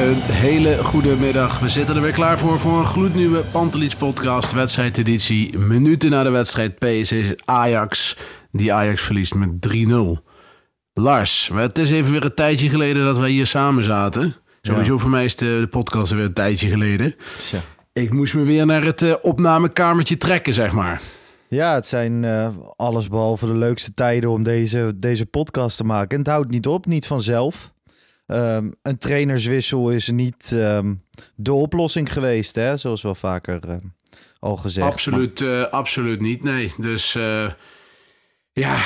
Een hele goede middag. We zitten er weer klaar voor voor een gloednieuwe Pantelich podcast wedstrijdeditie. Minuten na de wedstrijd PSV Ajax. Die Ajax verliest met 3-0. Lars, het is even weer een tijdje geleden dat wij hier samen zaten. Sowieso voor mij is de, de podcast weer een tijdje geleden. Ik moest me weer naar het eh, opnamekamertje trekken, zeg maar. Ja, het zijn eh alles behalve de leukste tijden om deze, deze podcast te maken. En het houdt niet op, niet vanzelf. Ehm, een trainerswissel is niet ehm, de oplossing geweest, hè? zoals wel vaker eh, al gezegd. Absoluut, eh, absoluut niet, nee. Dus eh, ja,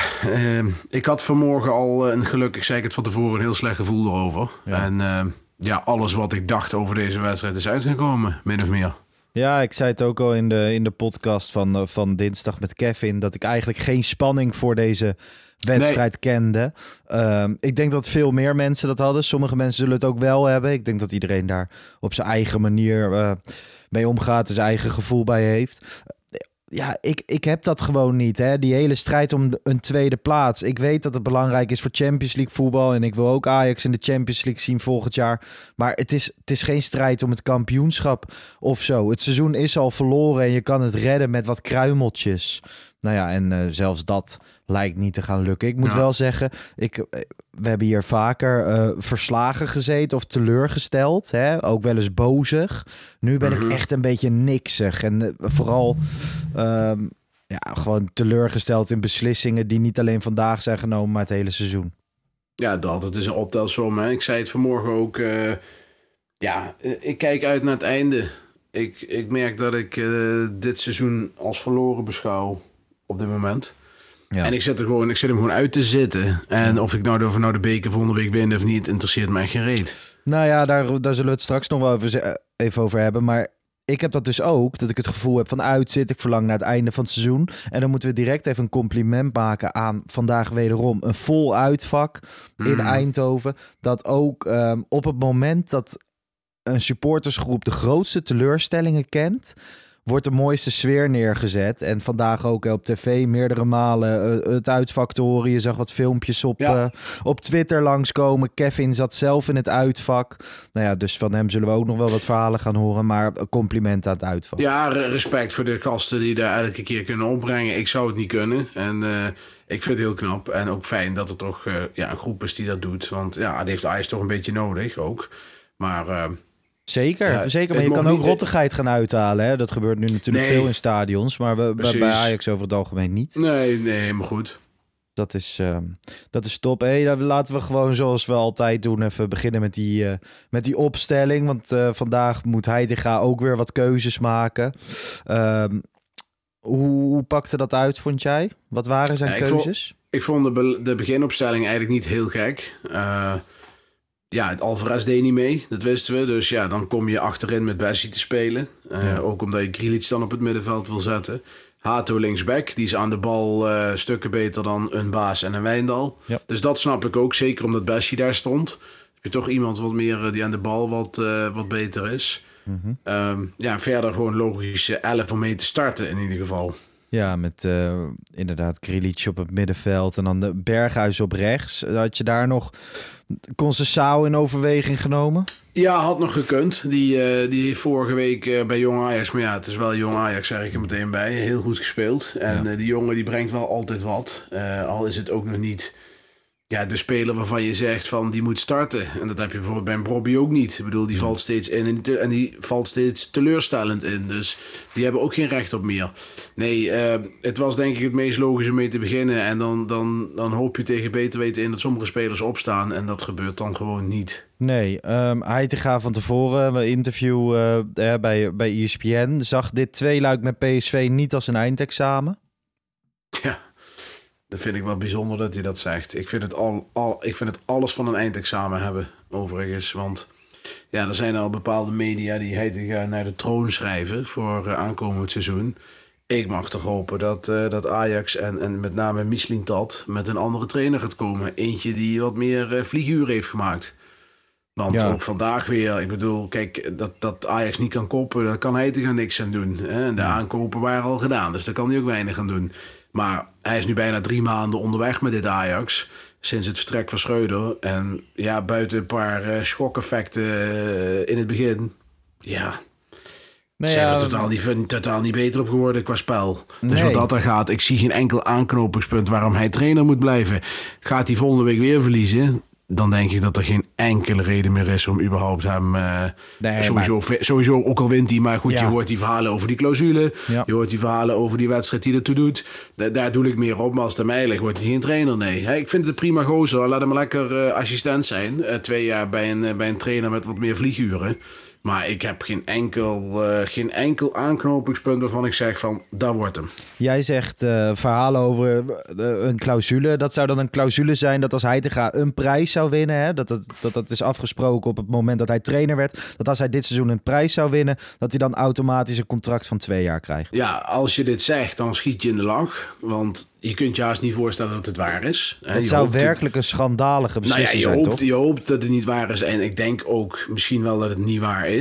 ik had vanmorgen al eh, een gelukkig, zei ik het van tevoren, een heel slecht gevoel erover. Ja. En ja, alles wat ik dacht over deze wedstrijd is uitgekomen, min of meer. Ja, ik zei het ook al in de, in de podcast van, van dinsdag met Kevin... dat ik eigenlijk geen spanning voor deze wedstrijd kende. Ehm, ik denk dat veel meer mensen dat hadden. Sommige mensen zullen het ook wel hebben. Ik denk dat iedereen daar op zijn eigen manier eh, mee omgaat... zijn eigen gevoel bij heeft. Ja, ik, ik heb dat gewoon niet. Hè? Die hele strijd om een tweede plaats. Ik weet dat het belangrijk is voor Champions League voetbal. En ik wil ook Ajax in de Champions League zien volgend jaar. Maar het is, het is geen strijd om het kampioenschap of zo. Het seizoen is al verloren en je kan het redden met wat kruimeltjes. Nou ja, en eh, zelfs dat lijkt niet te gaan lukken. Ik moet Ja. wel zeggen, ik, eh, we hebben hier vaker eh, verslagen gezeten of teleurgesteld. Hè? Ook wel eens bozig. Nu ben Mhm. ik echt een beetje niksig. En eh, vooral ehm, ja, gewoon teleurgesteld in beslissingen die niet alleen vandaag zijn genomen, maar het hele seizoen. Ja, dat. Het is een optelsom. Hè. Ik zei het vanmorgen ook. ja, ik kijk uit naar het einde. Ik, ik merk dat ik dit seizoen als verloren beschouw op dit moment. Ja. En ik zit, er gewoon, ik zit hem gewoon uit te zitten. En of ik nou de, of nou de beker volgende week win of niet, interesseert mij geen reet. Nou ja, daar, daar zullen we het straks nog wel even, eh, even over hebben. Maar ik heb dat dus ook, dat ik het gevoel heb van uitzit. Ik verlang naar het einde van het seizoen. En dan moeten we direct even een compliment maken aan vandaag wederom een vol uitvak in Mhm. Eindhoven. Dat ook ehm, op het moment dat een supportersgroep de grootste teleurstellingen kent... Wordt de mooiste sfeer neergezet. En vandaag ook op tv meerdere malen eh, het uitvak te horen. Je zag wat filmpjes op, Ja. eh, op Twitter langskomen. Kevin zat zelf in het uitvak. Nou ja, dus van hem zullen we ook nog wel wat verhalen gaan horen. Maar compliment aan het uitvak. Ja, re- respect voor de gasten die daar elke keer kunnen opbrengen. Ik zou het niet kunnen. En eh, ik vind het heel knap. En ook fijn dat er toch ja, een groep is die dat doet. Want ja, die heeft Ajax toch een beetje nodig ook. Maar Zeker, Ja, zeker. Maar je kan ook niet- rottigheid gaan uithalen. Hè? Dat gebeurt nu natuurlijk Nee. veel in stadions. Maar we, bij, Precies. bij Ajax over het algemeen niet. nee, nee, helemaal goed. Dat is, ehm, dat is top. Hey, dan laten we gewoon zoals we altijd doen even beginnen met die, eh, met die opstelling. Want eh, vandaag moet Heitinga ook weer wat keuzes maken. Ehm, hoe, hoe pakte dat uit, vond jij? Wat waren zijn Ja, ik vond- keuzes? Ik vond de, be- de beginopstelling eigenlijk niet heel gek. Ja, het Alvarez deed niet mee, dat wisten we. Dus ja, dan kom je achterin met Bessie te spelen. Eh, Ja. Ook omdat je Grealish dan op het middenveld wil zetten. Hato linksback, die is aan de bal eh, stukken beter dan een Baas en een Wijndal. Ja. Dus dat snap ik ook, zeker omdat Bessie daar stond. Heb je toch iemand wat meer eh, die aan de bal wat, wat beter is. Mhm. Ehm, ja, verder gewoon logische 11 om mee te starten in ieder geval. Ja, met eh, inderdaad Krilic op het middenveld en dan de Berghuis op rechts. Had je daar nog Concessao in overweging genomen? Ja, had nog gekund. Die, eh, die vorige week eh, bij Jong Ajax, maar ja, het is wel Jong Ajax, zeg ik er meteen bij. Heel goed gespeeld. En Ja. die jongen die brengt wel altijd wat. Al is het ook nog niet Ja, de speler waarvan je zegt van die moet starten. En dat heb je bijvoorbeeld bij Bobby ook niet. Ik bedoel, die valt steeds in en die, en die valt steeds teleurstellend in. Dus die hebben ook geen recht op meer. Nee, uh, het was denk ik het meest logische mee te beginnen. En dan, dan, dan hoop je tegen beter weten in dat sommige spelers opstaan. En dat gebeurt dan gewoon niet. Nee, um, Heitinga van tevoren, een interview uh, bij, bij ESPN, zag dit tweeluik met PSV niet als een eindexamen. Ja. Dat vind ik wel bijzonder dat hij dat zegt. Ik vind het, al, al, ik vind het alles van een eindexamen hebben, overigens. Want ja, er zijn al bepaalde media die heet naar de troon schrijven voor uh, aankomend seizoen. Ik mag toch hopen dat, uh, dat Ajax en, en met name Mislintat met een andere trainer gaat komen. Eentje die wat meer uh, vlieguren heeft gemaakt. Want ja. ook vandaag weer, ik bedoel, kijk, dat, dat Ajax niet kan koppen, daar kan hij er niks aan doen. Hè? En de aankopen waren al gedaan, dus daar kan hij ook weinig aan doen. Maar hij is nu bijna drie maanden onderweg met dit Ajax. Sinds het vertrek van Schreuder. En ja, buiten een paar uh, schokeffecten uh, in het begin. Ja. Nee, zijn er totaal niet, totaal niet beter op geworden qua spel. Dus wat dat er gaat, ik zie geen enkel aanknopingspunt waarom hij trainer moet blijven. Gaat hij volgende week weer verliezen? Dan denk ik dat er geen enkele reden meer is om überhaupt hem... Uh, nee, sowieso, maar... sowieso, ook al wint hij, maar goed, ja. je hoort die verhalen over die clausule. Ja. Je hoort die verhalen over die wedstrijd die ertoe doet. Da daar doe ik meer op, maar als het mij ligt, wordt hij geen trainer, nee. Hey, ik vind het een prima gozer, laat hem lekker uh, assistent zijn. Uh, twee jaar bij een, bij een trainer met wat meer vlieguren. Maar ik heb geen enkel, uh, geen enkel aanknopingspunt waarvan ik zeg van, daar wordt hem. Jij zegt uh, verhalen over uh, een clausule. Dat zou dan een clausule zijn dat als hij te gaan een prijs zou winnen. Hè? Dat, dat, dat dat is afgesproken op het moment dat hij trainer werd. Dat als hij dit seizoen een prijs zou winnen, dat hij dan automatisch een contract van twee jaar krijgt. Ja, als je dit zegt, dan schiet je in de lach. Want je kunt je haast niet voorstellen dat het waar is. Het je zou werkelijk een schandalige beslissing nou ja, je zijn, hoopt, toch? Je hoopt dat het niet waar is. En ik denk ook misschien wel dat het niet waar is.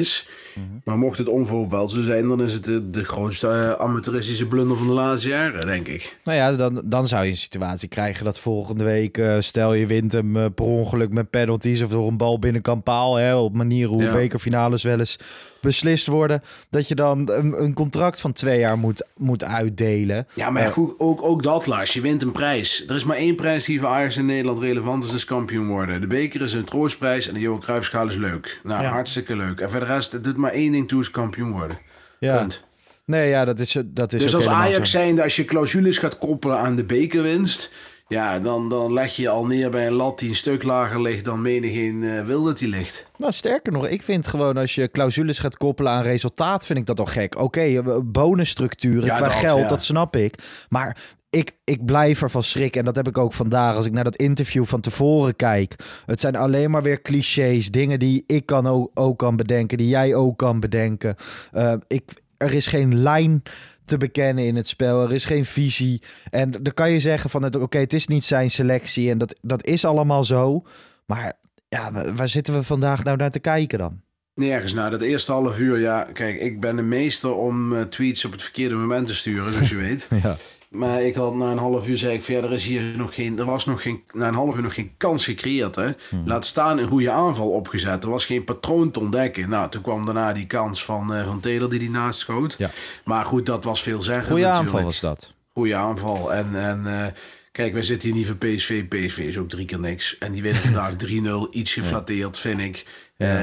Mm -hmm. Maar mocht het onvoorwaardelijk zo zijn, dan is het de, de grootste uh, amateuristische blunder van de laatste jaren, denk ik. Nou ja, dan, dan zou je een situatie krijgen dat volgende week, uh, stel je wint hem uh, per ongeluk met penalties of door een bal binnenkant paal, hè, op manier hoe ja. bekerfinales wel eens beslist worden, dat je dan een, een, contract van twee jaar moet, moet uitdelen. Ja, maar goed, ook, ook dat, Lars. Je wint een prijs. Er is maar één prijs die voor Ajax in Nederland relevant is, is kampioen worden. De beker is een troostprijs en de Johan Cruijffschaal is leuk. Nou, ja. hartstikke leuk. En voor de rest, het doet maar één ding toe, is kampioen worden. Ja. Punt. Nee, ja, dat is, dat is Dus als Ajax zijnde, als je clausules gaat koppelen aan de bekerwinst... Ja, dan, dan leg je al neer bij een lat die een stuk lager ligt dan menigeen uh, wil dat die ligt. Nou, sterker nog, ik vind gewoon als je clausules gaat koppelen aan resultaat, vind ik dat al gek. Oké, okay, bonusstructuren ja, qua dat, geld, ja. dat snap ik. Maar ik, ik blijf ervan schrikken. En dat heb ik ook vandaag. Als ik naar dat interview van tevoren kijk. Het zijn alleen maar weer clichés. Dingen die ik kan ook, ook kan bedenken. Die jij ook kan bedenken. Uh, ik, er is geen lijn te bekennen in het spel. Er is geen visie. En dan kan je zeggen van het, oké, het is niet zijn selectie. En dat, dat is allemaal zo. Maar ja, waar zitten we vandaag nou naar te kijken dan? Nergens. Nou, dat eerste half uur, ja, kijk, ik ben een meester om uh, tweets op het verkeerde moment te sturen, zoals je weet. ja. Maar ik had na een half uur zei ik, verder is hier nog geen, er was nog geen, na een half uur nog geen kans gecreëerd. Hè? Hmm. Laat staan een goede aanval opgezet. Er was geen patroon te ontdekken. Nou, toen kwam daarna die kans van, uh, van Taylor die die naast schoot. Ja. Maar goed, dat was veel zeggen. Goede aanval was dat. Goede aanval. En, en uh, kijk, wij zitten hier niet voor PSV. PSV is ook drie keer niks. En die winnen vandaag 3-0. Iets geflatteerd, vind ik. Ja.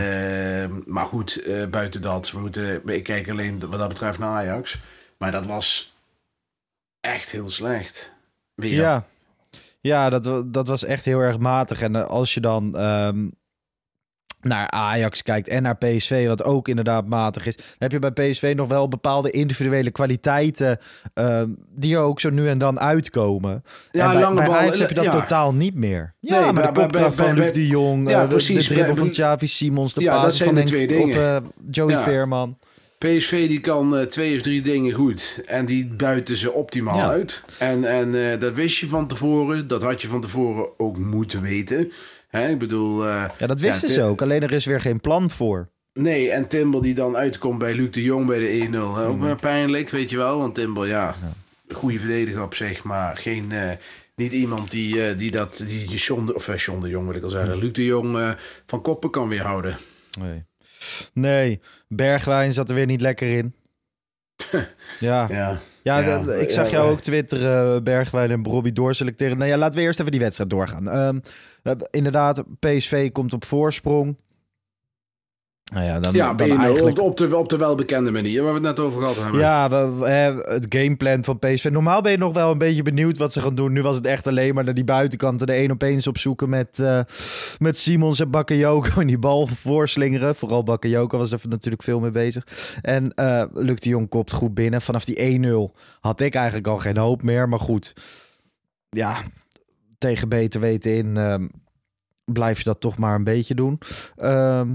Uh, maar goed, uh, buiten dat. We moeten, ik kijk alleen wat dat betreft naar Ajax. Maar dat was echt heel slecht. Weer. Ja, ja dat, dat was echt heel erg matig. En als je dan um, naar Ajax kijkt en naar PSV, wat ook inderdaad matig is, dan heb je bij PSV nog wel bepaalde individuele kwaliteiten um, die er ook zo nu en dan uitkomen. Ja, en bij, lange bij bal, Ajax heb je dat ja. totaal niet meer. Ja, Nee, maar bij- de bij- van Luc de Jong, Ja, eh, de, precies. de dribbel van Xavi Simons, de Ja, paas van de Henk- twee dingen. of eh, Joey. Veerman. PSV die kan eh, twee of drie dingen goed. En die buiten ze optimaal Ja. uit. En, en eh, dat wist je van tevoren. Dat had je van tevoren ook moeten weten. Hè, ik bedoel... eh, Ja, dat wisten ja, ze ook. Alleen er is weer geen plan voor. Nee, en Timber die dan uitkomt bij Luc de Jong bij de 1-0. hè, Ook wel pijnlijk, weet je wel. Want Timber, ja, goede verdediger op zich. Maar geen... niet iemand die, die dat, die John de, of John de Jong wil ik al zeggen, Luc de Jong van koppen kan weerhouden. Nee. Nee, Bergwijn zat er weer niet lekker in. Ja, Ja, ja, ik zag jou ja. ook twitteren, eh, Bergwijn en Robbie doorselecteren. Nou ja, laten we eerst even die wedstrijd doorgaan. Ehm, eh, inderdaad, PSV komt op voorsprong. Nou ja, dan, ja dan eigenlijk... op, de, op de welbekende manier waar we het net over gehad hebben. Ja, hè, het gameplan van PSV. Normaal ben je nog wel een beetje benieuwd wat ze gaan doen. Nu was het echt alleen maar naar die buitenkanten de één op eens opzoeken met, eh, met Simons en Bakayoko en die bal voorslingeren. Vooral Bakayoko was er natuurlijk veel mee bezig. En eh Luc de Jong kopt goed binnen. Vanaf die 1-0 had ik eigenlijk al geen hoop meer. Maar goed, ja, tegen beter weten in ehm, blijf je dat toch maar een beetje doen. Ehm,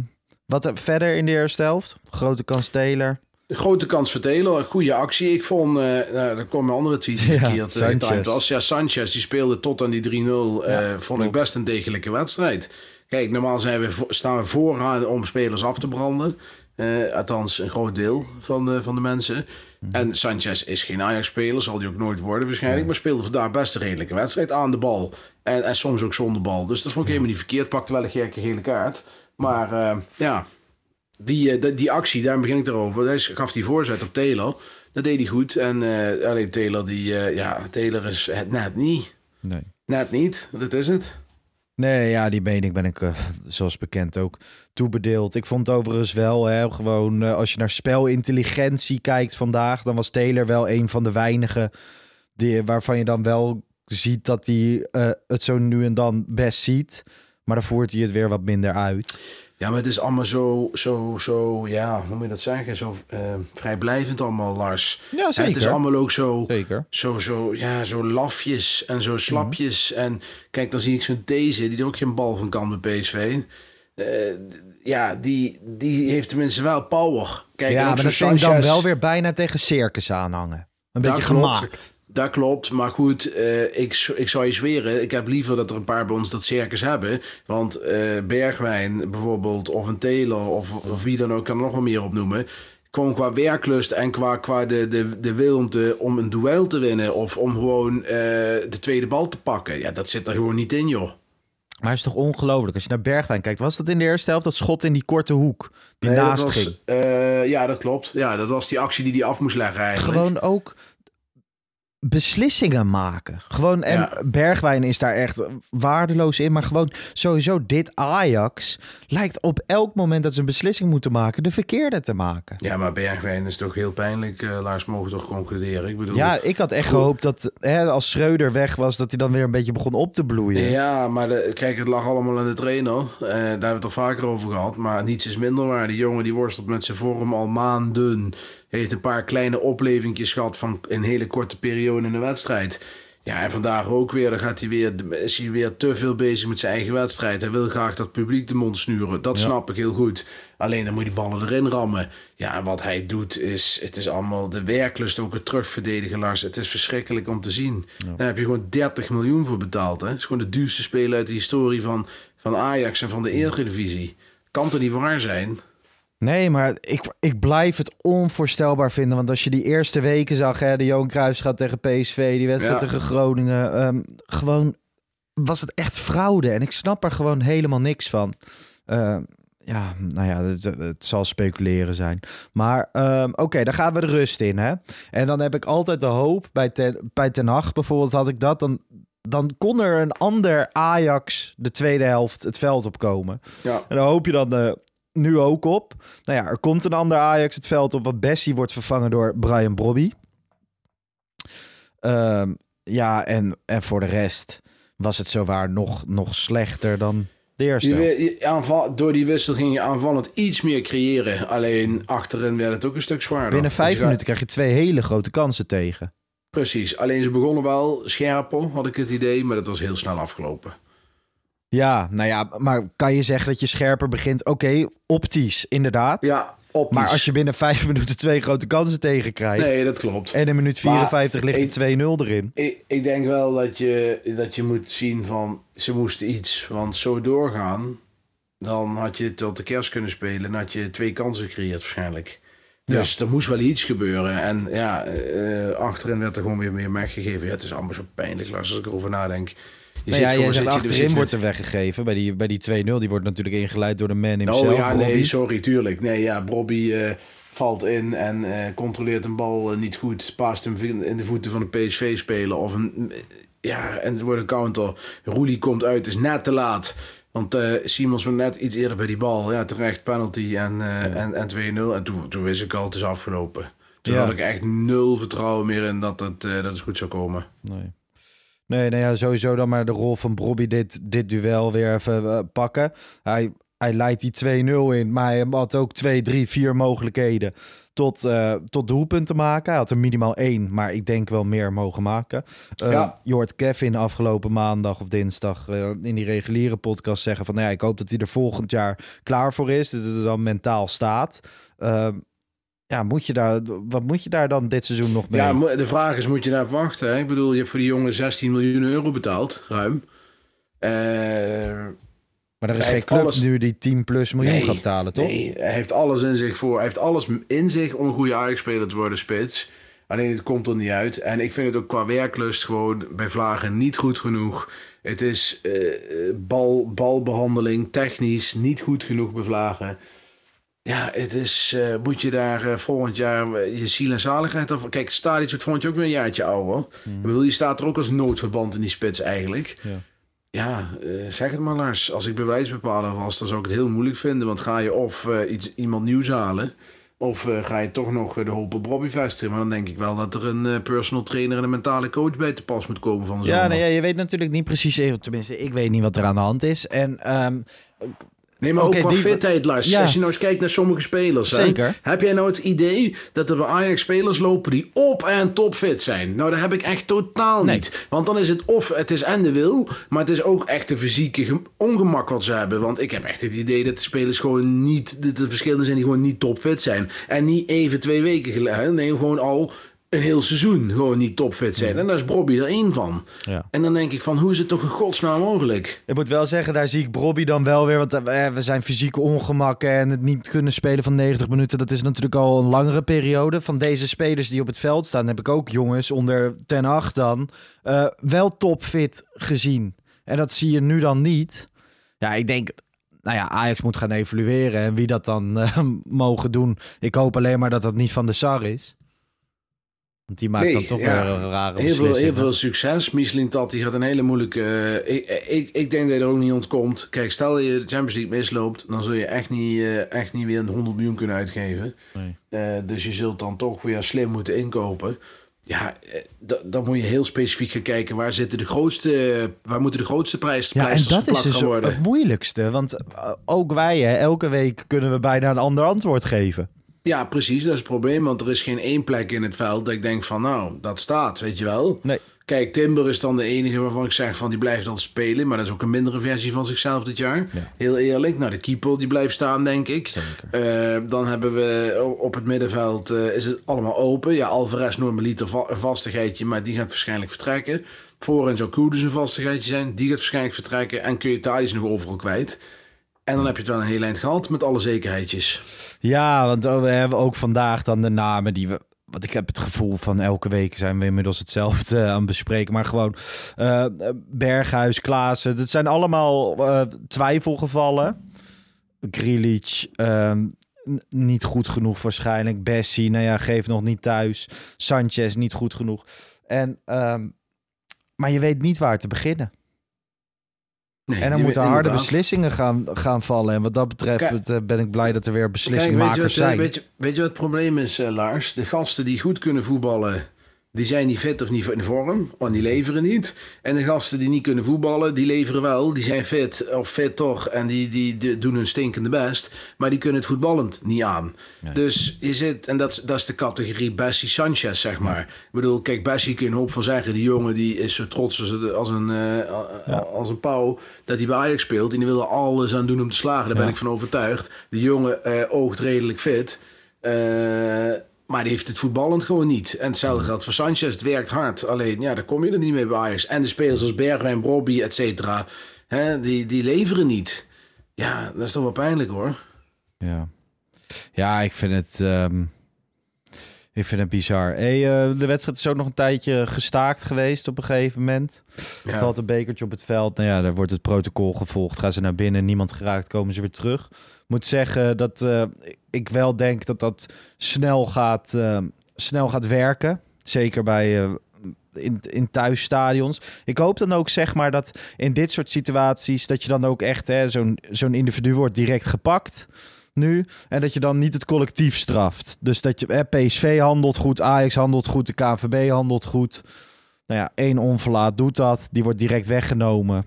wat er verder in de eerste helft? Grote kans Taylor. De grote kans voor Taylor, goede actie. Ik vond, nou, er kwam een andere tweet die Ja, verkeerd eh, Sanchez. was. Ja, Sanchez, die speelde tot aan die 3-0. eh, vond ik best een degelijke wedstrijd. Kijk, normaal zijn we, staan we vooraan om spelers af te branden. Althans, een groot deel van de, van de mensen. En Sanchez is geen Ajax-speler, zal die ook nooit worden waarschijnlijk. Maar speelde vandaag best een redelijke wedstrijd aan de bal. En, en soms ook zonder bal. Dus dat vond ik helemaal niet verkeerd. Pakte wel een gekke gele kaart. Maar eh, ja, die, eh, die, die actie, daar begin ik erover. Hij gaf die voorzet op Taylor. Dat deed hij goed. En eh, alleen Taylor, die, ja, Taylor is het net niet. Nee. Net niet, dat is het. Nee, ja, die mening ben ik, zoals bekend, ook toebedeeld. Ik vond overigens wel, hè, gewoon als je naar spelintelligentie kijkt vandaag, dan was Taylor wel een van de weinigen die, waarvan je dan wel ziet dat hij het zo nu en dan best ziet. Maar dan voert hij het weer wat minder uit. Ja, maar het is allemaal zo, zo, zo, ja, hoe moet je dat zeggen? Zo eh, vrijblijvend allemaal, Lars. Ja, Ja, het is allemaal ook zo, Zeker. zo, zo, ja, zo lafjes en zo slapjes. En kijk, dan zie ik zo'n deze, die er ook geen bal van kan bij PSV. Eh, ja, die, die heeft tenminste wel power. Kijk, ja, maar dat dan wel weer bijna tegen circus aanhangen. Een Dat beetje gemaakt. Dat klopt, maar goed, eh, ik, ik zou je zweren, ik heb liever dat er een paar bij ons dat circus hebben. Want eh, Bergwijn bijvoorbeeld, of een Taylor, of, of wie dan ook, kan er nog wel meer opnoemen. Gewoon qua werklust en qua, qua de, de, de wil om, te, om een duel te winnen. Of om gewoon eh, de tweede bal te pakken. Ja, dat zit er gewoon niet in, joh. Maar het is toch ongelooflijk. Als je naar Bergwijn kijkt, was dat in de eerste helft dat schot in die korte hoek die Nee, dat naast was, ging? ja, dat klopt. Ja, dat was die actie die hij af moest leggen eigenlijk. Gewoon ook beslissingen maken. Gewoon, en Ja. Bergwijn is daar echt waardeloos in. Maar gewoon sowieso dit Ajax lijkt op elk moment dat ze een beslissing moeten maken, de verkeerde te maken. Ja, maar Bergwijn is toch heel pijnlijk. eh Lars, mogen toch concluderen? Ik bedoel, Ja, ik had echt Goed. gehoopt dat hè, als Schreuder weg was, dat hij dan weer een beetje begon op te bloeien. Ja, maar de, kijk, het lag allemaal aan de trainer. Eh, daar hebben we het al vaker over gehad. Maar niets is minder waar. Die jongen die worstelt met zijn vorm al maanden. Heeft een paar kleine oplevingjes gehad van een hele korte periode in de wedstrijd. Ja, en vandaag ook weer. Dan gaat hij weer, is hij weer te veel bezig met zijn eigen wedstrijd. Hij wil graag dat publiek de mond snuren. Dat snap ik heel goed. Alleen dan moet je die ballen erin rammen. Ja, wat hij doet is... Het is allemaal de werklust, ook het terugverdedigen, Lars. Het is verschrikkelijk om te zien. Daar heb je gewoon 30 miljoen voor betaald. Hè? Het is gewoon de duurste speler uit de historie van, van Ajax en van de Eredivisie. Kan toch niet waar zijn? Nee, maar ik, ik blijf het onvoorstelbaar vinden. Want als je die eerste weken zag, hè, de Johan Cruijff gaat tegen PSV, die wedstrijd Ja. tegen Groningen, ehm, gewoon was het echt fraude. En ik snap er gewoon helemaal niks van. Ehm, ja, nou ja, het, het zal speculeren zijn. Maar ehm, oké, dan gaan we de rust in, hè. En dan heb ik altijd de hoop, bij Ten, bij ten Hag bijvoorbeeld had ik dat, dan, dan kon er een ander Ajax de tweede helft het veld opkomen. Ja. En daar hoop je dan eh, nu ook op. Nou ja, er komt een ander Ajax het veld op. Want Bessie wordt vervangen door Brian Brobby. Ehm, ja, en, en voor de rest was het zowaar nog, nog slechter dan de eerste. Aanval, door die wissel ging je aanvallend iets meer creëren. Alleen achterin werd het ook een stuk zwaarder. Binnen vijf Dus ja, minuten krijg je twee hele grote kansen tegen. Precies. Alleen ze begonnen wel scherper, had ik het idee. Maar dat was heel snel afgelopen. Ja, nou ja, maar kan je zeggen dat je scherper begint? Oké, optisch, inderdaad. Ja, optisch. maar als je binnen vijf minuten twee grote kansen tegenkrijgt... Nee, dat klopt. en in minuut Maar 54 ligt er 2-0 erin. Ik, ik denk wel dat je, dat je moet zien van... Ze moesten iets. Want zo doorgaan... Dan had je tot de kerst kunnen spelen. En had je twee kansen gecreëerd waarschijnlijk. Dus er moest wel iets gebeuren. En ja, eh, achterin werd er gewoon weer meer weggegeven. Ja, het is allemaal zo pijnlijk, als ik erover nadenk. Je Nou ja, zit je- achterin wordt er weggegeven. Bij die, bij die 2-0, die wordt natuurlijk ingeleid door de man himself. Oh ja, nee, sorry, tuurlijk. Nee, ja, Bobby... eh valt in en eh, controleert een bal eh, niet goed, paast hem in de voeten van een PSV-speler of een ja, en het wordt een counter. Roelie komt uit, is net te laat. Want uh, Simons was net iets eerder bij die bal. Ja, terecht penalty en, uh, en, en 2-0. En toen, toen wist ik al, het is afgelopen. Toen had ik echt nul vertrouwen meer in dat het, uh, dat het goed zou komen. Nee. Nee, nou ja, sowieso dan maar de rol van Bobby dit, dit duel weer even pakken. Hij, hij leidt die 2-0 in, maar hij had ook 2, 3, 4 mogelijkheden tot, uh, tot doelpunten maken. Hij had er minimaal één, maar ik denk wel meer mogen maken. Uh, ja. Je hoort Kevin afgelopen maandag of dinsdag uh, in die reguliere podcast zeggen van... Nou ja, ik hoop dat hij er volgend jaar klaar voor is, dat hij er dan mentaal staat. Ja, moet je daar, wat moet je daar dan dit seizoen nog mee? Ja, de vraag is, moet je daar wachten? Hè? Ik bedoel, je hebt voor die jongen 16 miljoen euro betaald, ruim. Maar er is geen club alles... nu die 10 plus miljoen nee, gaat betalen, toch? Nee, hij heeft alles in zich voor. Hij heeft alles in zich om een goede Ajax-speler te worden, spits. Alleen het komt er niet uit. En ik vind het ook qua werklust gewoon bij Vlagen niet goed genoeg. Het is uh, bal, balbehandeling, technisch niet goed genoeg bij Vlagen. Ja, het is, uh, moet je daar uh, volgend jaar je ziel en zaligheid of Kijk, Stadisch wordt volgend jaar ook weer een jaartje ouder. Mm. Ik bedoel, je staat er ook als noodverband in die spits eigenlijk. Ja. Ja, uh, zeg het maar Lars. Als ik bewijsbepaler was, dan zou ik het heel moeilijk vinden. Want ga je of iets, iemand nieuws halen... of ga je toch nog de hoop op Bobby vestigen. Maar dan denk ik wel dat er een personal trainer en een mentale coach bij te pas moet komen van de ja, nee, ja, je weet natuurlijk niet precies... Tenminste, ik weet niet wat er aan de hand is. En um, Nee, maar ook qua die... fitheid, Lars. Als je nou eens kijkt naar sommige spelers. Zeker. heb jij nou het idee dat er bij Ajax spelers lopen die op en top fit zijn? Nou, dat heb ik echt totaal niet. Want dan is het of het is en de wil, maar het is ook echt de fysieke ongemak wat ze hebben. Want ik heb echt het idee dat de spelers gewoon niet, de, de verschillen zijn die gewoon niet topfit zijn. En niet even twee weken geleden. Nee, gewoon al een heel seizoen gewoon niet topfit zijn. En daar is Bobby er één van. Ja. En dan denk ik van, hoe is het toch in godsnaam mogelijk? Ik moet wel zeggen, daar zie ik Bobby dan wel weer. Want eh, we zijn fysieke ongemakken en het niet kunnen spelen van 90 minuten. Dat is natuurlijk al een langere periode. Van deze spelers die op het veld staan, heb ik ook jongens onder ten 8 dan uh, wel topfit gezien. En dat zie je nu dan niet. Ja, ik denk, nou ja, Ajax moet gaan evalueren. En wie dat dan uh, mogen doen. Ik hoop alleen maar dat dat niet van de SAR is. Want die maakt dan toch weer een rare heel veel, heel veel succes. Michelin die gaat een hele moeilijke... Uh, ik, ik, ik denk dat je er ook niet ontkomt. Kijk, stel je de Champions League misloopt... dan zul je echt niet, uh, echt niet weer een 100 miljoen kunnen uitgeven. Nee. Uh, dus je zult dan toch weer slim moeten inkopen. Ja, dan moet je heel specifiek gaan kijken... waar, zitten de grootste, waar moeten de grootste prijs, ja, en dat is dus worden. het moeilijkste. Want ook wij, hè, elke week kunnen we bijna een ander antwoord geven. Ja, precies. Dat is het probleem. Want er is geen één plek in het veld dat ik denk van, nou, dat staat, weet je wel. Nee. Kijk, Timber is dan de enige waarvan ik zeg van die blijft dan spelen. Maar dat is ook een mindere versie van zichzelf dit jaar. Heel eerlijk. Nou, de keeper die blijft staan, denk ik. Uh, dan hebben we op het middenveld uh, is het allemaal open. Ja, Alvarez normaliter va een vastigheidje, maar die gaat waarschijnlijk vertrekken. Voorin zou Koeders een vastigheidje zijn. Die gaat waarschijnlijk vertrekken. En kun je Thadis nog overal kwijt. En dan heb je het wel een heel eind gehad met alle zekerheidjes. Ja, want oh, we hebben ook vandaag dan de namen die we. Want ik heb het gevoel van elke week zijn we inmiddels hetzelfde aan het bespreken. Maar gewoon uh, Berghuis, Klaassen. Dat zijn allemaal uh, twijfelgevallen. Grealish, uh, niet goed genoeg waarschijnlijk. Bessie, nou ja, geeft nog niet thuis. Sanchez, niet goed genoeg. En, ehm, maar je weet niet waar te beginnen en dan moeten harde beslissingen gaan, gaan vallen. En wat dat betreft eh, ben ik blij dat er weer beslissingmakers weet je wat, zijn. Weet je, weet je wat het probleem is, uh, Lars? De gasten die goed kunnen voetballen die zijn niet fit of niet in vorm, want die leveren niet. En de gasten die niet kunnen voetballen, die leveren wel. Die zijn fit of fit toch en die, die, doen hun stinkende best. Maar die kunnen het voetballend niet aan. Dus je zit, en dat, dat is de categorie Bessie Sanchez, zeg maar. Ik bedoel, kijk, Bessie kun je een hoop van zeggen. Die jongen die is zo trots als, als een, uh, als een pauw dat hij bij Ajax speelt. En die wil er alles aan doen om te slagen. Daar ben ik van overtuigd. Die jongen uh, oogt redelijk fit. Uh, maar die heeft het voetballend gewoon niet. En hetzelfde geldt voor Sanchez. Het werkt hard. Alleen, ja, daar kom je er niet mee bij Ajax. En de spelers als Bergwijn, Robbie, et cetera, die, die leveren niet. Ja, dat is toch wel pijnlijk hoor. Ja, ja ik vind het... Um... Ik vind het bizar. Hey, uh, de wedstrijd is ook nog een tijdje gestaakt geweest op een gegeven moment. Ja. Valt een bekertje op het veld. Nou ja, daar wordt het protocol gevolgd. Gaan ze naar binnen, niemand geraakt, komen ze weer terug. Moet zeggen dat uh, ik wel denk dat dat snel gaat, uh, snel gaat werken. Zeker bij in, in thuisstadions. Ik hoop dan ook zeg maar dat in dit soort situaties dat je dan ook echt zo'n zo'n individu wordt direct gepakt nu. En dat je dan niet het collectief straft. Dus dat je, PSV handelt goed, Ajax handelt goed, de KVB handelt goed. Nou ja, één onverlaat doet dat. Die wordt direct weggenomen.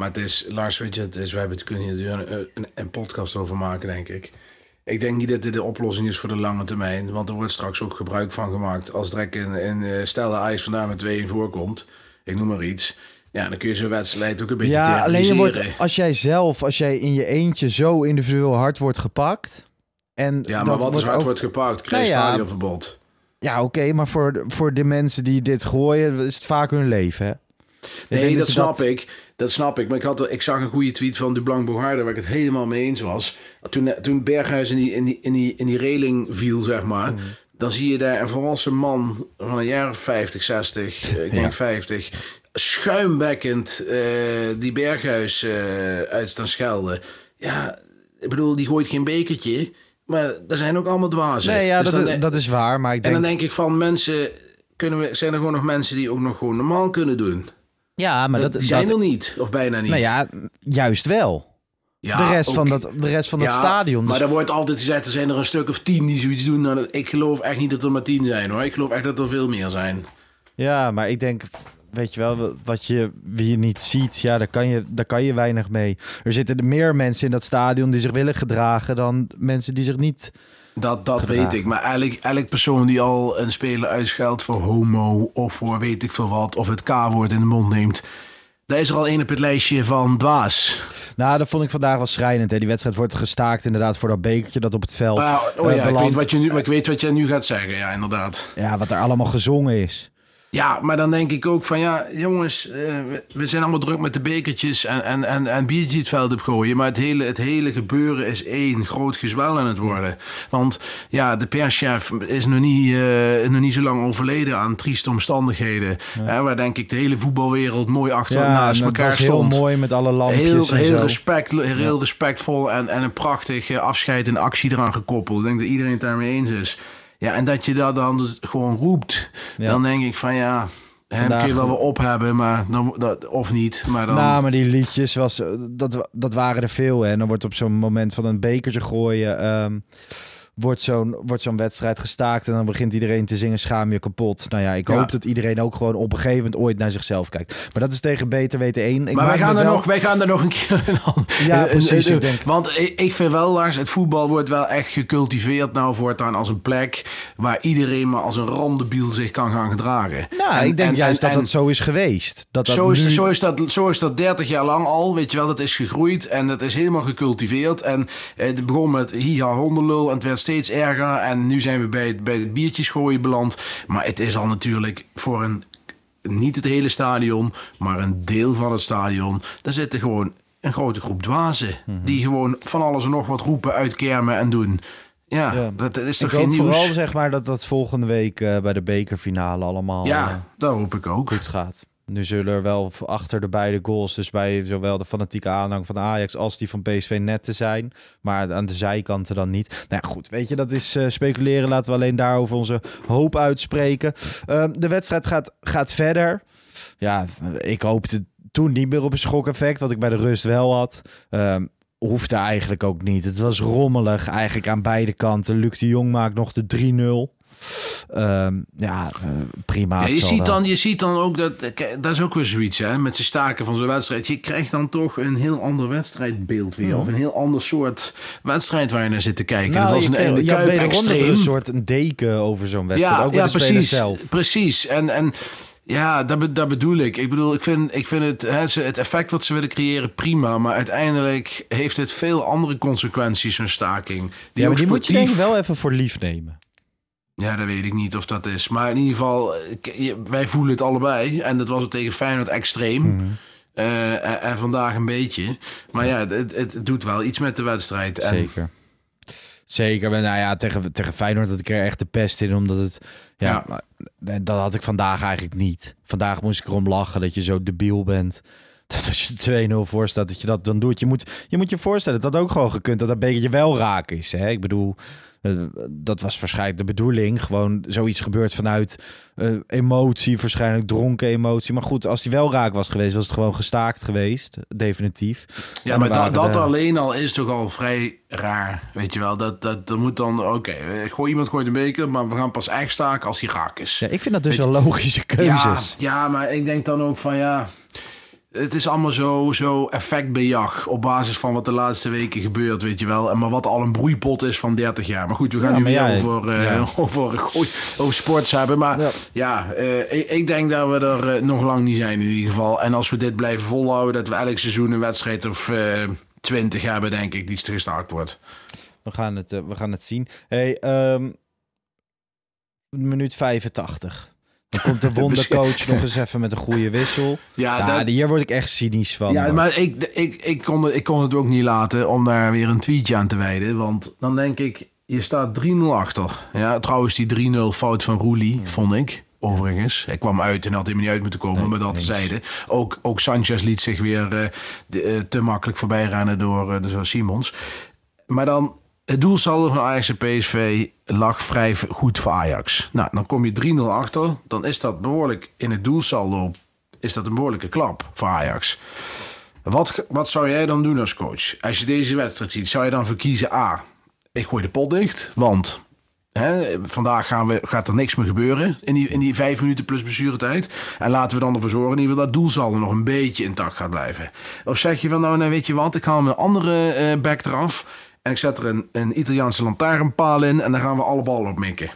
Maar het is, Lars, weet je, het is, wij kunnen hier een, een, een podcast over maken, denk ik. Ik denk niet dat dit de oplossing is voor de lange termijn. Want er wordt straks ook gebruik van gemaakt. Als Drek in, in uh, stel de Ajax vandaag met 2 in voorkomt. Ik noem maar iets. Ja, dan kun je zo'n wedstrijd ook een beetje Ja, alleen je wordt, als jij zelf, als jij in je eentje zo individueel hard wordt gepakt... En ja, maar wat is hard wordt gepakt? Krijg je nou ja, stadionverbod. Ja, oké, maar voor, voor de mensen die dit gooien, is het vaak hun leven, hè? Nee, dat, snap ik. Dat snap ik. Maar ik, had, ik zag een goede tweet van de Blanc Bogarde waar ik het helemaal mee eens was. Toen, toen Berghuis in die, in, die, in, die, in die reling viel, zeg maar. Mhm. Dan zie je daar een volwassen man van een jaar 50, 60, ik denk 50 schuimbekkend uh, die Berghuis uh, uit staan schelden. Ja, ik bedoel, die gooit geen bekertje. Maar er zijn ook allemaal dwazen. Nee, ja, dus dat, dat, is waar. Maar ik denk... En dan denk ik van mensen, kunnen we, zijn er gewoon nog mensen die ook nog gewoon normaal kunnen doen? Ja, maar dat, die zijn er niet, of bijna niet. Nou ja, juist wel. Ja, de rest van dat, de rest van ja, stadion. Maar er wordt altijd gezegd, er zijn er een stuk of tien die zoiets doen. Nou, ik geloof echt niet dat er maar tien zijn hoor. Ik geloof echt dat er veel meer zijn. Ja, maar ik denk weet je wel, wat je, wie je niet ziet, ja, daar kan, je, daar kan je weinig mee. Er zitten meer mensen in dat stadion die zich willen gedragen dan mensen die zich niet. Dat, dat weet ik. Maar eigenlijk, elk persoon die al een speler uitscheldt voor homo of voor weet ik veel wat, of het K-woord in de mond neemt, daar is er al één op het lijstje van dwaas. Nou, dat vond ik vandaag wel schrijnend. Hè. Die wedstrijd wordt gestaakt inderdaad voor dat bekertje dat op het veld. Uh, oh ja, ik, weet wat je nu, ik weet wat je nu gaat zeggen. Ja, inderdaad. Ja, wat er allemaal gezongen is. Ja, maar dan denk ik ook van ja, jongens, uh, we, zijn allemaal druk met de bekertjes en, en, en, en biertjes het veld op gooien. Maar het hele, het hele gebeuren is één groot gezwel aan het worden. Want ja, de perschef is nog niet, uh, nog niet zo lang overleden aan trieste omstandigheden. Ja. waar denk ik de hele voetbalwereld mooi achter ja, naast elkaar stond. heel mooi met alle lampjes heel, heel, respect, heel respectvol en, en een prachtig afscheid en actie eraan gekoppeld. Ik denk dat iedereen het daarmee eens is. Ja, en dat je dat dan dus gewoon roept, dan denk ik van ja, hem kun je wel weer op hebben, maar dan, dat, of niet. Maar dan... Nou, maar die liedjes, was, dat, dat waren er veel. Hè. En dan wordt op zo'n moment van een bekertje gooien... Um, wordt zo'n wordt zo'n wedstrijd gestaakt en dan begint iedereen te zingen schaam je kapot. Nou ja, ik hoop dat iedereen ook gewoon op een gegeven moment ooit naar zichzelf kijkt. Maar dat is tegen beter weten één. Ik maar wij gaan, er nog, wij gaan er nog een keer Ja, precies. Ik denk... Want ik vind wel, Lars, het voetbal wordt wel echt gecultiveerd nou voortaan als een plek waar iedereen maar als een randebiel zich kan gaan gedragen. Nou, ik denk juist dat dat zo is geweest. Dat dat zo, is, zo, is dat, zo is dat 30 jaar lang al, weet je wel, dat is gegroeid en dat is helemaal gecultiveerd. En eh, het begon met hiha hondenlul en het werd steeds erger. En nu zijn we bij het, bij het biertjes gooien beland. Maar het is al natuurlijk voor een, niet het hele stadion, maar een deel van het stadion. Daar zitten gewoon een grote groep dwazen. Mhm. Die gewoon van alles en nog wat roepen, uitkermen en doen. Ja, dat is toch ik geen nieuws? vooral zeg maar dat dat volgende week uh, bij de bekerfinale allemaal ja, uh, daar hoop ik ook. goed gaat. Nu zullen er wel achter de beide goals, dus bij zowel de fanatieke aanhang van Ajax als die van PSV net te zijn. Maar aan de zijkanten dan niet. Nou ja, goed, weet je, dat is uh, speculeren. Laten we alleen daarover onze hoop uitspreken. Uh, de wedstrijd gaat, gaat verder. Ja, ik hoopte toen niet meer op een schok-effect, wat ik bij de rust wel had. Uh, hoefde eigenlijk ook niet. Het was rommelig eigenlijk aan beide kanten. Luc de Jong maakt nog de 3-0. Um, ja, uh, prima. Ja, je, ziet dan, je ziet dan ook dat, dat is ook weer zoiets, hè, met ze staken van zo'n wedstrijd. Je krijgt dan toch een heel ander wedstrijdbeeld weer. Of een heel ander soort wedstrijd waar je naar zit te kijken. Nou, dat was een, Kuip extreem. een soort deken over zo'n wedstrijd. Ja, ook ja precies. Zelf. Precies. En, en ja, dat, dat bedoel ik. Ik bedoel, ik vind, ik vind het, hè, het effect wat ze willen creëren prima. Maar uiteindelijk heeft het veel andere consequenties, een staking. Die, ja, maar die moet je denk ik wel even voor lief nemen. Ja, dat weet ik niet of dat is. Maar in ieder geval, wij voelen het allebei. En dat was het tegen Feyenoord extreem. Mhm. Eh, en, vandaag een beetje. Maar ja, het, het, doet wel iets met de wedstrijd. En... Zeker. Zeker, maar nou ja, tegen, tegen Feyenoord dat ik er echt de pest in, omdat het, ja, dat had ik vandaag eigenlijk niet. Vandaag moest ik erom lachen dat je zo debiel bent. Dat als je 2-0 voor staat, dat je dat dan doet. Je moet je, moet je voorstellen dat dat ook gewoon gekund, dat dat beetje wel raak is. Hè? Ik bedoel, eh, dat was waarschijnlijk de bedoeling. Gewoon zoiets gebeurt vanuit eh, emotie, waarschijnlijk dronken emotie. Maar goed, als die wel raak was geweest, was het gewoon gestaakt geweest, definitief. Ja, maar dat, dat de- alleen al is toch al vrij raar. Weet je wel, dat, dat, dat moet dan, oké, eh, gooi iemand gooit een beker, maar we gaan pas echt staken als hij raak is. Ja, ik vind dat dus Weet wel logische keuzes. Ja, ja, maar ik denk dan ook van ja. Het is allemaal zo, zo effectbejag op basis van wat de laatste weken gebeurt, weet je wel. En maar wat al een broeipot is van 30 jaar. Maar goed, we gaan Ja, nu weer ja, over, eh, ja. over, gooi- over sports hebben. Maar Ja. eh, ik, ik denk dat we er eh, nog lang niet zijn in ieder geval. En als we dit blijven volhouden, dat we elk seizoen een wedstrijd of eh 20 hebben, denk ik, die gestaakt wordt. We gaan het, eh, we gaan het zien. Hey, ehm, minuut 85. Dan komt de wondercoach nog eens even met een goede wissel. Ja, Ja, dat- hier word ik echt cynisch van. Ja, hoor. maar ik, ik, ik, kon, het- ik kon het ook niet laten om daar weer een tweetje aan te wijden. Want dan denk ik, je staat 3-0 achter. Ja, trouwens, die 3-0 fout van Roelie, vond ik. Overigens, hij kwam uit en had helemaal niet uit moeten komen, Nee, maar dat zeiden. Ook, ook Sanchez liet zich weer eh, de- eh, te makkelijk voorbij rennen door, eh, door Simons. Maar dan, het doelsaldo van Ajax en PSV lag vrij goed voor Ajax. Nou, dan kom je 3-0 achter. Dan is dat behoorlijk in het doelsaldo is dat een behoorlijke klap voor Ajax. Wat, wat zou jij dan doen als coach? Als je deze wedstrijd ziet, zou je dan verkiezen A. Ik gooi de pot dicht, want hè, vandaag gaan we, gaat er niks meer gebeuren in die, in die vijf minuten plus blessuretijd. En laten we dan ervoor zorgen in ieder dat doelsaldo nog een beetje intact gaat blijven. Of zeg je van nou, weet je wat, ik haal een andere eh back eraf en ik zet er een, een Italiaanse lantaarnpaal in en dan gaan we alle ballen op mikken.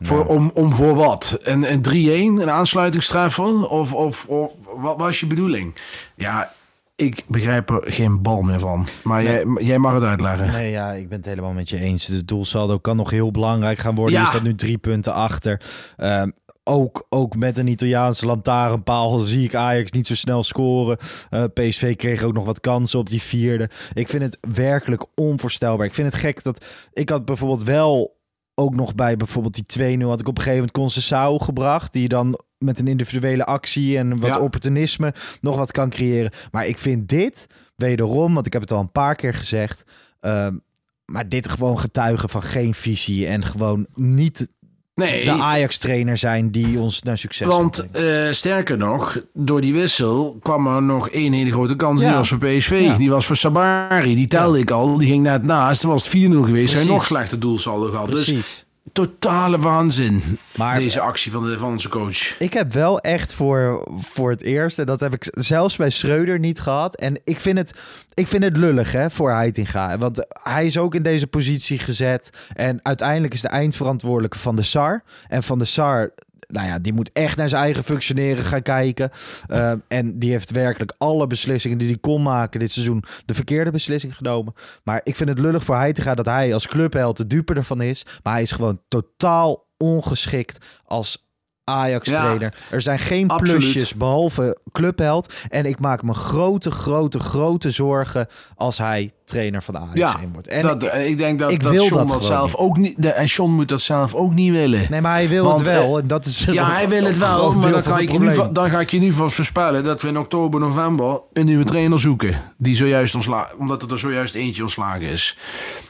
Voor, om, om voor wat? Een, een 3-1, een aansluitingstreffer? Of, of, of wat was je bedoeling? Ja, ik begrijp er geen bal meer van. Maar jij, jij mag het uitleggen. Nee, ja, ik ben het helemaal met je eens. De doelsaldo kan nog heel belangrijk gaan worden. Ja. Je staat nu drie punten achter. Ehm, ook, ook met een Italiaanse lantaarnpaal zie ik Ajax niet zo snel scoren. Eh, PSV kreeg ook nog wat kansen op die vierde. Ik vind het werkelijk onvoorstelbaar. Ik vind het gek dat... Ik had bijvoorbeeld wel ook nog bij bijvoorbeeld die 2-0... had ik op een gegeven moment Conceição gebracht... die dan met een individuele actie en wat Ja. opportunisme nog wat kan creëren. Maar ik vind dit wederom, want ik heb het al een paar keer gezegd... ehm, maar dit gewoon getuigen van geen visie en gewoon niet Nee, de Ajax-trainer zijn die ons naar succes want eh, sterker nog, door die wissel kwam er nog één hele grote kans. Ja. Die was voor PSV. Ja. Die was voor Sabari. Die telde ik al. Die ging net naast. Toen was het 4-0 geweest. Precies. nog slechter doelsaldo gehad. Dus Precies. Totale waanzin. Maar- deze actie van, de, van onze coach. Ik heb wel echt voor, voor het eerst, en dat heb ik zelfs bij Schreuder niet gehad. En ik vind het, ik vind het lullig hè, voor Heitinga. Want hij is ook in deze positie gezet. En uiteindelijk is de eindverantwoordelijke van de SAR. En van de SAR, nou ja, die moet echt naar zijn eigen functioneren gaan kijken. Uh, en die heeft werkelijk alle beslissingen die hij kon maken dit seizoen de verkeerde beslissing genomen. Maar ik vind het lullig voor Heitinga dat hij als clubheld de dupe ervan is. Maar hij is gewoon totaal ongeschikt als Ajax-trainer. er zijn geen absoluut. plusjes behalve clubheld. En ik maak me grote, grote, grote zorgen als hij trainer van Ajax Ja, heen wordt. En dat, ik- ik denk dat, ik dat wil John dat zelf niet. ook niet. de- En John moet dat zelf ook niet willen. nee, maar hij wil Want, het wel. eh, en dat is Ja, hij wil het wel, maar dan ga, het ik je nu, dan ga ik je nu vast voorspellen dat we in oktober, november een nieuwe trainer zoeken. Die zojuist ontslagen, omdat er, er zojuist eentje ontslagen is.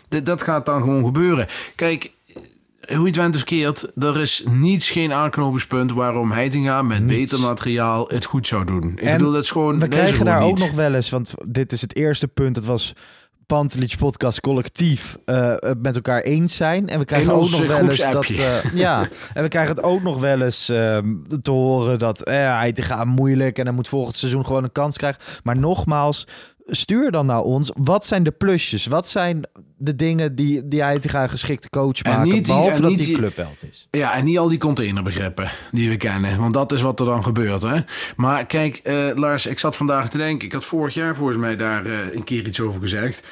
D- dat gaat dan gewoon gebeuren. Kijk, hoe je het keert, er is niets, geen aanknopingspunt waarom Heitinga met Niets. beter materiaal het goed zou doen. Ik En bedoel, dat is gewoon. We krijgen gewoon daar ook nog wel eens, want dit is het eerste punt. Het was Pantelic podcast collectief eh, het met elkaar eens zijn. En we krijgen ook nog eh, wel eens dat... eh, ja, en we krijgen het ook nog wel eens ehm, te horen dat eh, hij te gaan moeilijk en hij moet volgend seizoen gewoon een kans krijgen. Maar nogmaals, stuur dan naar ons. Wat zijn de plusjes? Wat zijn de dingen die, die hij te gaan geschikte coach En maken? niet die- behalve dat hij die- clubheld is. Ja, en niet al die containerbegrippen die we kennen. Want dat is wat er dan gebeurt. Hè? Maar kijk, eh, Lars, ik zat vandaag te denken. Ik had vorig jaar volgens mij daar eh, een keer iets over gezegd.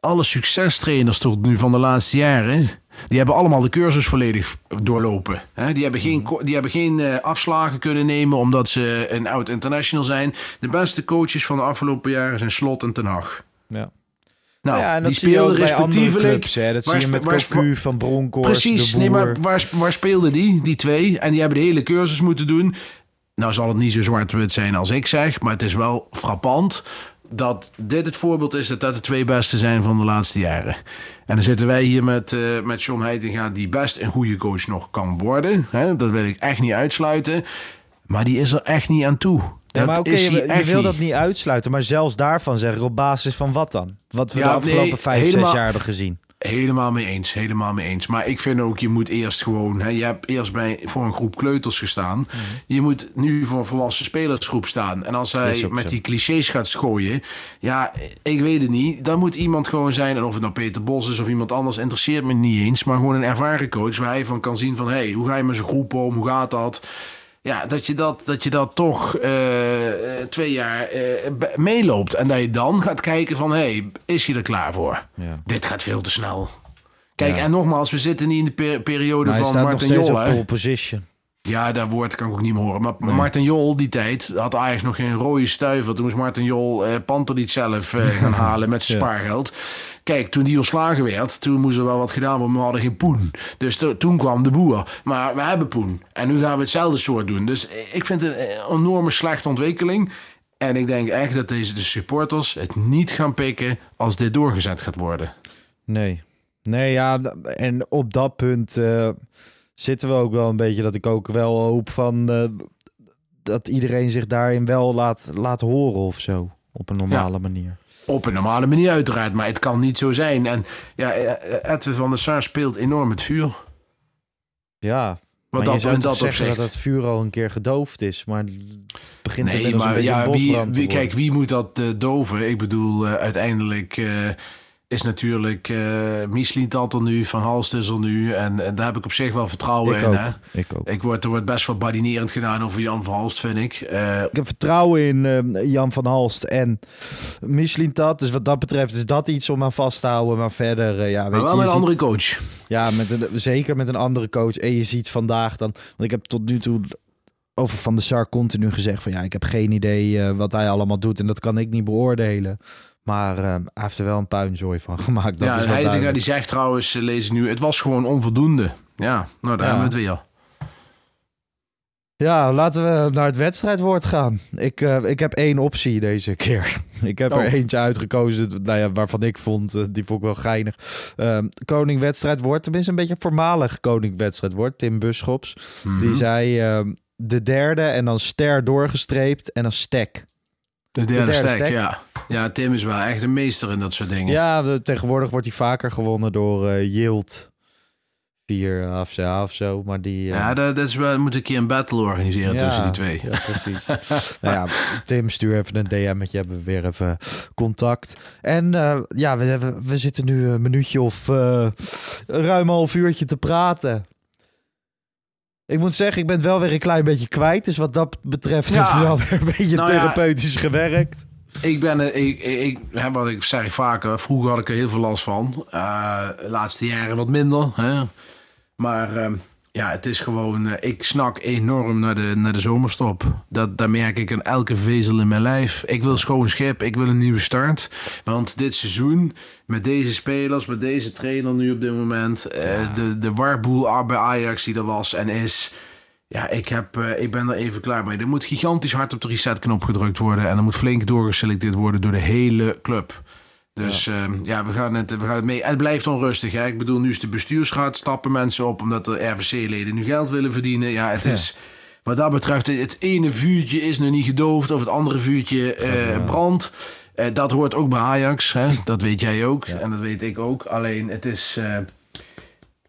Alle succestrainers tot nu van de laatste jaren... die hebben allemaal de cursus volledig doorlopen. Hè? Die hebben geen, ko- die hebben geen eh, afslagen kunnen nemen... omdat ze een oud international zijn. De beste coaches van de afgelopen jaren zijn Slot en Ten Hag. Ja. Nou, ja, die zie je ook speelde bij andere respectievelijk. clubs, hè. Dat waar zie je met waar Cocu van Bronkhorst, Precies, de nee, maar waar, waar speelden die, die twee? En die hebben de hele cursus moeten doen. Nou zal het niet zo zwart-wit zijn als ik zeg, maar het is wel frappant dat dit het voorbeeld is dat dat de twee beste zijn van de laatste jaren. En dan zitten wij hier met, eh met John Heitinga, die best een goede coach nog kan worden. Hè? Dat wil ik echt niet uitsluiten. Maar die is er echt niet aan toe. Ja, Dat maar oké, je, hij je echt wil niet. dat niet uitsluiten, maar zelfs daarvan zeg ik op basis van wat dan? Wat we Ja, de afgelopen nee, vijf, zes helemaal- jaar hebben gezien. Helemaal mee eens, helemaal mee eens. Maar ik vind ook, je moet eerst gewoon... Hè, je hebt eerst bij, voor een groep kleuters gestaan. Mhm. Je moet nu voor een volwassen spelersgroep staan. En als hij met zo. die clichés gaat schooien... Ja, ik weet het niet. Dan moet iemand gewoon zijn... En of het nou Peter Bos is of iemand anders... interesseert me niet eens. Maar gewoon een ervaren coach... waar hij van kan zien van... Hey, hoe ga je met zijn groep om? Hoe gaat dat? Ja, dat je dat, dat, je dat toch eh, eh, twee jaar eh, meeloopt. En dat je dan gaat kijken van... Hey, is hij er klaar voor? Ja. Dit gaat veel te snel. Kijk, Ja. en nogmaals, we zitten niet in de per- periode Maar van staat Martin Jol. op position. Ja, dat woord kan ik ook niet meer horen. Maar Martin Jol, die tijd, had Ajax nog geen rode stuiver. Toen moest Martin Jol eh Panterlied zelf eh, gaan halen met zijn Ja. spaargeld. Kijk, toen die ontslagen werd, toen moest er wel wat gedaan worden, maar we hadden geen poen. Dus to- toen kwam de boer. Maar we hebben poen. En nu gaan we hetzelfde soort doen. Dus ik vind het een enorme slechte ontwikkeling. En ik denk echt dat deze de supporters het niet gaan pikken als dit doorgezet gaat worden. Nee. Nee, ja, en op dat punt eh, zitten we ook wel een beetje dat ik ook wel hoop van eh, dat iedereen zich daarin wel laat, laat horen of zo. Op een normale manier. Op een normale manier uiteraard, maar het kan niet zo zijn. En ja, eh, Edwin van der Sar speelt enorm het vuur. Ja, Wat dat, zou dat zeggen dat het vuur al een keer gedoofd is, maar het begint Nee, een maar beetje ja, een wie, kijk, wie moet dat eh, doven? Ik bedoel, eh, uiteindelijk eh, is natuurlijk uh, Michelin dat er nu, Van er nu. En, en daar heb ik op zich wel vertrouwen ik in. ook, Hè? ik ook. Ik word, er wordt best wel badinerend gedaan over Jan van Halst, vind ik. Eh, Ik heb vertrouwen in eh, Jan van Halst en Michelin Tat. Dus wat dat betreft is dat iets om aan vast te houden. Maar verder, eh, ja, weet maar wel je, met een ziet- andere coach. Ja, met een, zeker met een andere coach. En je ziet vandaag dan... Want ik heb tot nu toe over Van der Sar continu gezegd van... Ja, ik heb geen idee eh, wat hij allemaal doet. En dat kan ik niet beoordelen. Maar eh, hij heeft er wel een puinzooi van gemaakt. Dat ja, is duidelijk. die zegt trouwens, eh, lees ik nu, het was gewoon onvoldoende. Ja, nou daar Ja. hebben we het weer. Ja, laten we naar het wedstrijdwoord gaan. Ik, eh, ik heb één optie deze keer. Ik heb Oh. er eentje uitgekozen nou ja, waarvan ik vond, eh, die vond ik wel geinig. Ehm, koning wedstrijdwoord, tenminste een beetje voormalig koning wedstrijdwoord. Tim Buschops. Mhm. Die zei ehm, de derde en dan ster doorgestreept en dan stek. De derde, derde stek, stek. ja. Ja, Tim is wel echt een meester in dat soort dingen. Ja, de- tegenwoordig wordt hij vaker gewonnen door eh Yield. 4 of zo, of zo. Maar die... eh, Ja, dat, dat is wel, we moeten een keer een battle organiseren Ja, tussen die twee. Ja, precies. nou ja, Tim, stuur even een DM'tje. Hebben we weer even contact. En eh, ja, we, hebben, we zitten nu een minuutje of ruim een half uurtje te praten. Ik moet zeggen, ik ben het wel weer een klein beetje kwijt. Dus wat dat betreft Ja. is het wel weer een beetje Nou ja. therapeutisch gewerkt. Ik ben, eh, ik, ik, hè, wat ik zeg vaker, vroeger had ik er heel veel last van. Eh, de laatste jaren wat minder. Hè? Maar ehm, ja, het is gewoon, eh, ik snak enorm naar de, naar de zomerstop. Dat, dat merk ik aan elke vezel in mijn lijf. Ik wil schoon schip, ik wil een nieuwe start. Want dit seizoen, met deze spelers, met deze trainer nu op dit moment, de, de warboel bij Ajax die er was en is... Ja, ik, heb, eh, ik ben er even klaar mee. Er moet gigantisch hard op de resetknop gedrukt worden. En er moet flink doorgeselecteerd worden door de hele club. Dus ja, ja we, gaan het, we gaan het mee. En het blijft onrustig. Hè? Ik bedoel, nu is de bestuursraad, stappen mensen op omdat de RVC-leden nu geld willen verdienen. Ja, het Ja. is. Wat dat betreft, het ene vuurtje is nog niet gedoofd of het andere vuurtje eh, brandt. Eh, dat hoort ook bij Ajax. Hè? Dat weet jij ook en dat weet ik ook. Alleen het is,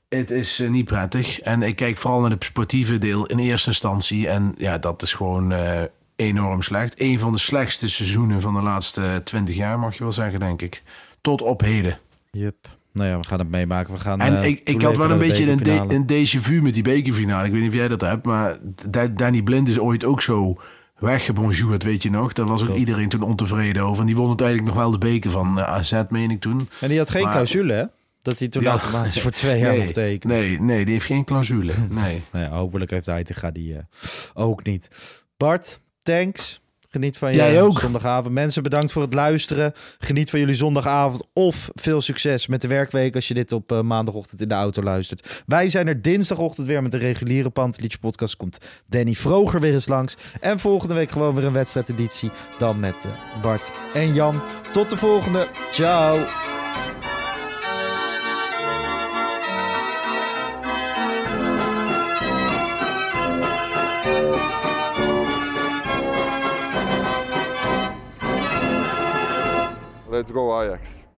het is eh, niet prettig. En ik kijk vooral naar het sportieve deel in eerste instantie. En ja, dat is gewoon eh, enorm slecht. Een van de slechtste seizoenen van de laatste twintig jaar, mag je wel zeggen, denk ik. Tot op heden. Yep. Nou ja, we gaan het meemaken. We gaan, En eh, ik, ik had wel een beetje een, de, een déjà vu met die bekerfinale. Ik weet niet of jij dat hebt, maar Da- Danny Blind is ooit ook zo weggebonjourd, weet je nog. Daar was ook Klopt. iedereen toen ontevreden over. En die won uiteindelijk nog wel de beker van AZ, meen ik toen. En die had geen Maar- clausule, hè? Dat hij toen Ja. automatisch voor twee jaar nee, mocht tekenen. nee, nee, die heeft geen clausule. Nee. Hopelijk heeft hij die ook niet. Bart, thanks. Geniet van je zondagavond. Mensen, bedankt voor het luisteren. Geniet van jullie zondagavond. Of veel succes met de werkweek als je dit op eh, maandagochtend in de auto luistert. Wij zijn er dinsdagochtend weer met de reguliere Pantelietje podcast. Komt Danny Vroger weer eens langs. En volgende week gewoon weer een wedstrijdeditie. Dan met eh, Bart en Jan. Tot de volgende. Ciao. Let's go Ajax.